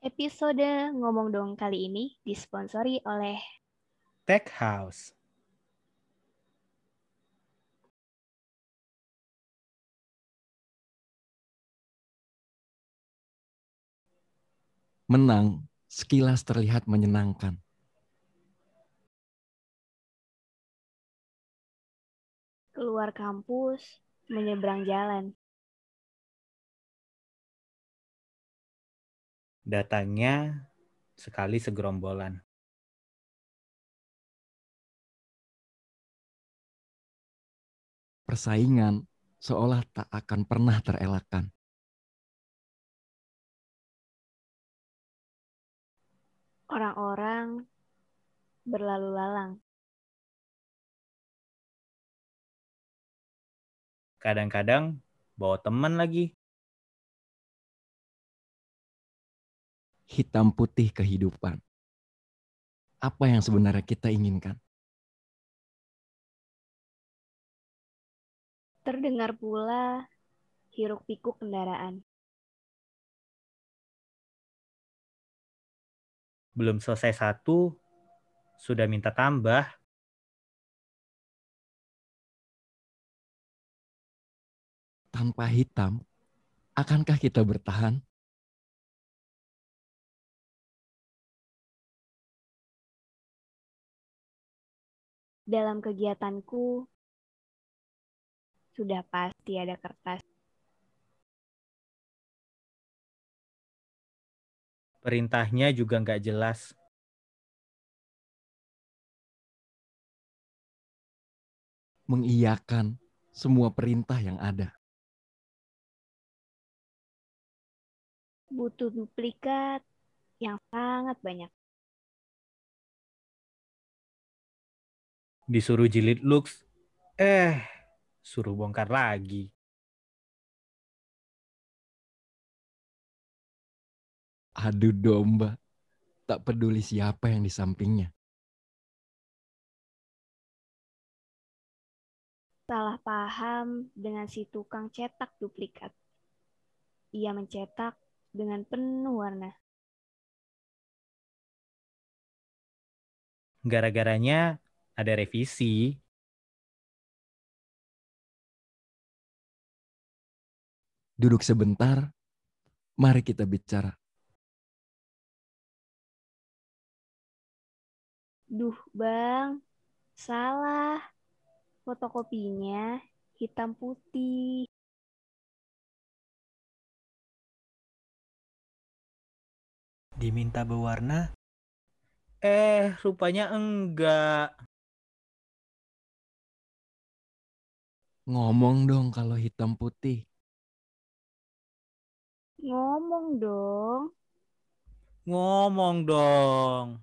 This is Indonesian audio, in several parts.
Episode Ngomong Dong kali ini disponsori oleh Tech House. Menang sekilas terlihat menyenangkan. Keluar Kampus Menyeberang Jalan. Datangnya sekali segerombolan. Persaingan seolah tak akan pernah terelakkan. Orang-orang berlalu lalang. Kadang-kadang bawa teman lagi. Hitam putih kehidupan. Apa yang sebenarnya kita inginkan? Terdengar pula hiruk pikuk kendaraan. Belum selesai satu, sudah minta tambah. Tanpa hitam, akankah kita bertahan? Dalam kegiatanku, sudah pasti ada kertas. Perintahnya juga nggak jelas. Mengiyakan semua perintah yang ada. Butuh duplikat yang sangat banyak. Disuruh jilid looks, eh, suruh bongkar lagi. Adu domba. Tak peduli siapa yang di sampingnya. Salah paham dengan si tukang cetak duplikat. Ia mencetak dengan penuh warna. Gara-garanya ada revisi. Duduk sebentar, mari kita bicara. Duh, Bang. Salah. Fotokopinya hitam putih. Diminta berwarna? Eh, rupanya enggak. Ngomong dong kalau hitam putih. Ngomong dong. Ngomong dong.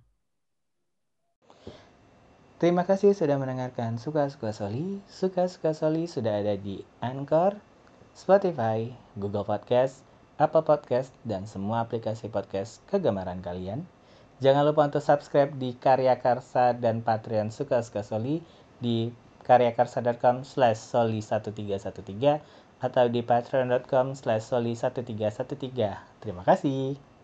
Terima kasih sudah mendengarkan Suka-Suka Soli. Suka-Suka Soli sudah ada di Anchor, Spotify, Google Podcast, Apple Podcast, dan semua aplikasi podcast kegemaran kalian. Jangan lupa untuk subscribe di Karya Karsa dan Patreon Suka-Suka Soli di karyakarsa.com slash soli 1313 atau di patreon.com slash soli 1313. Terima kasih.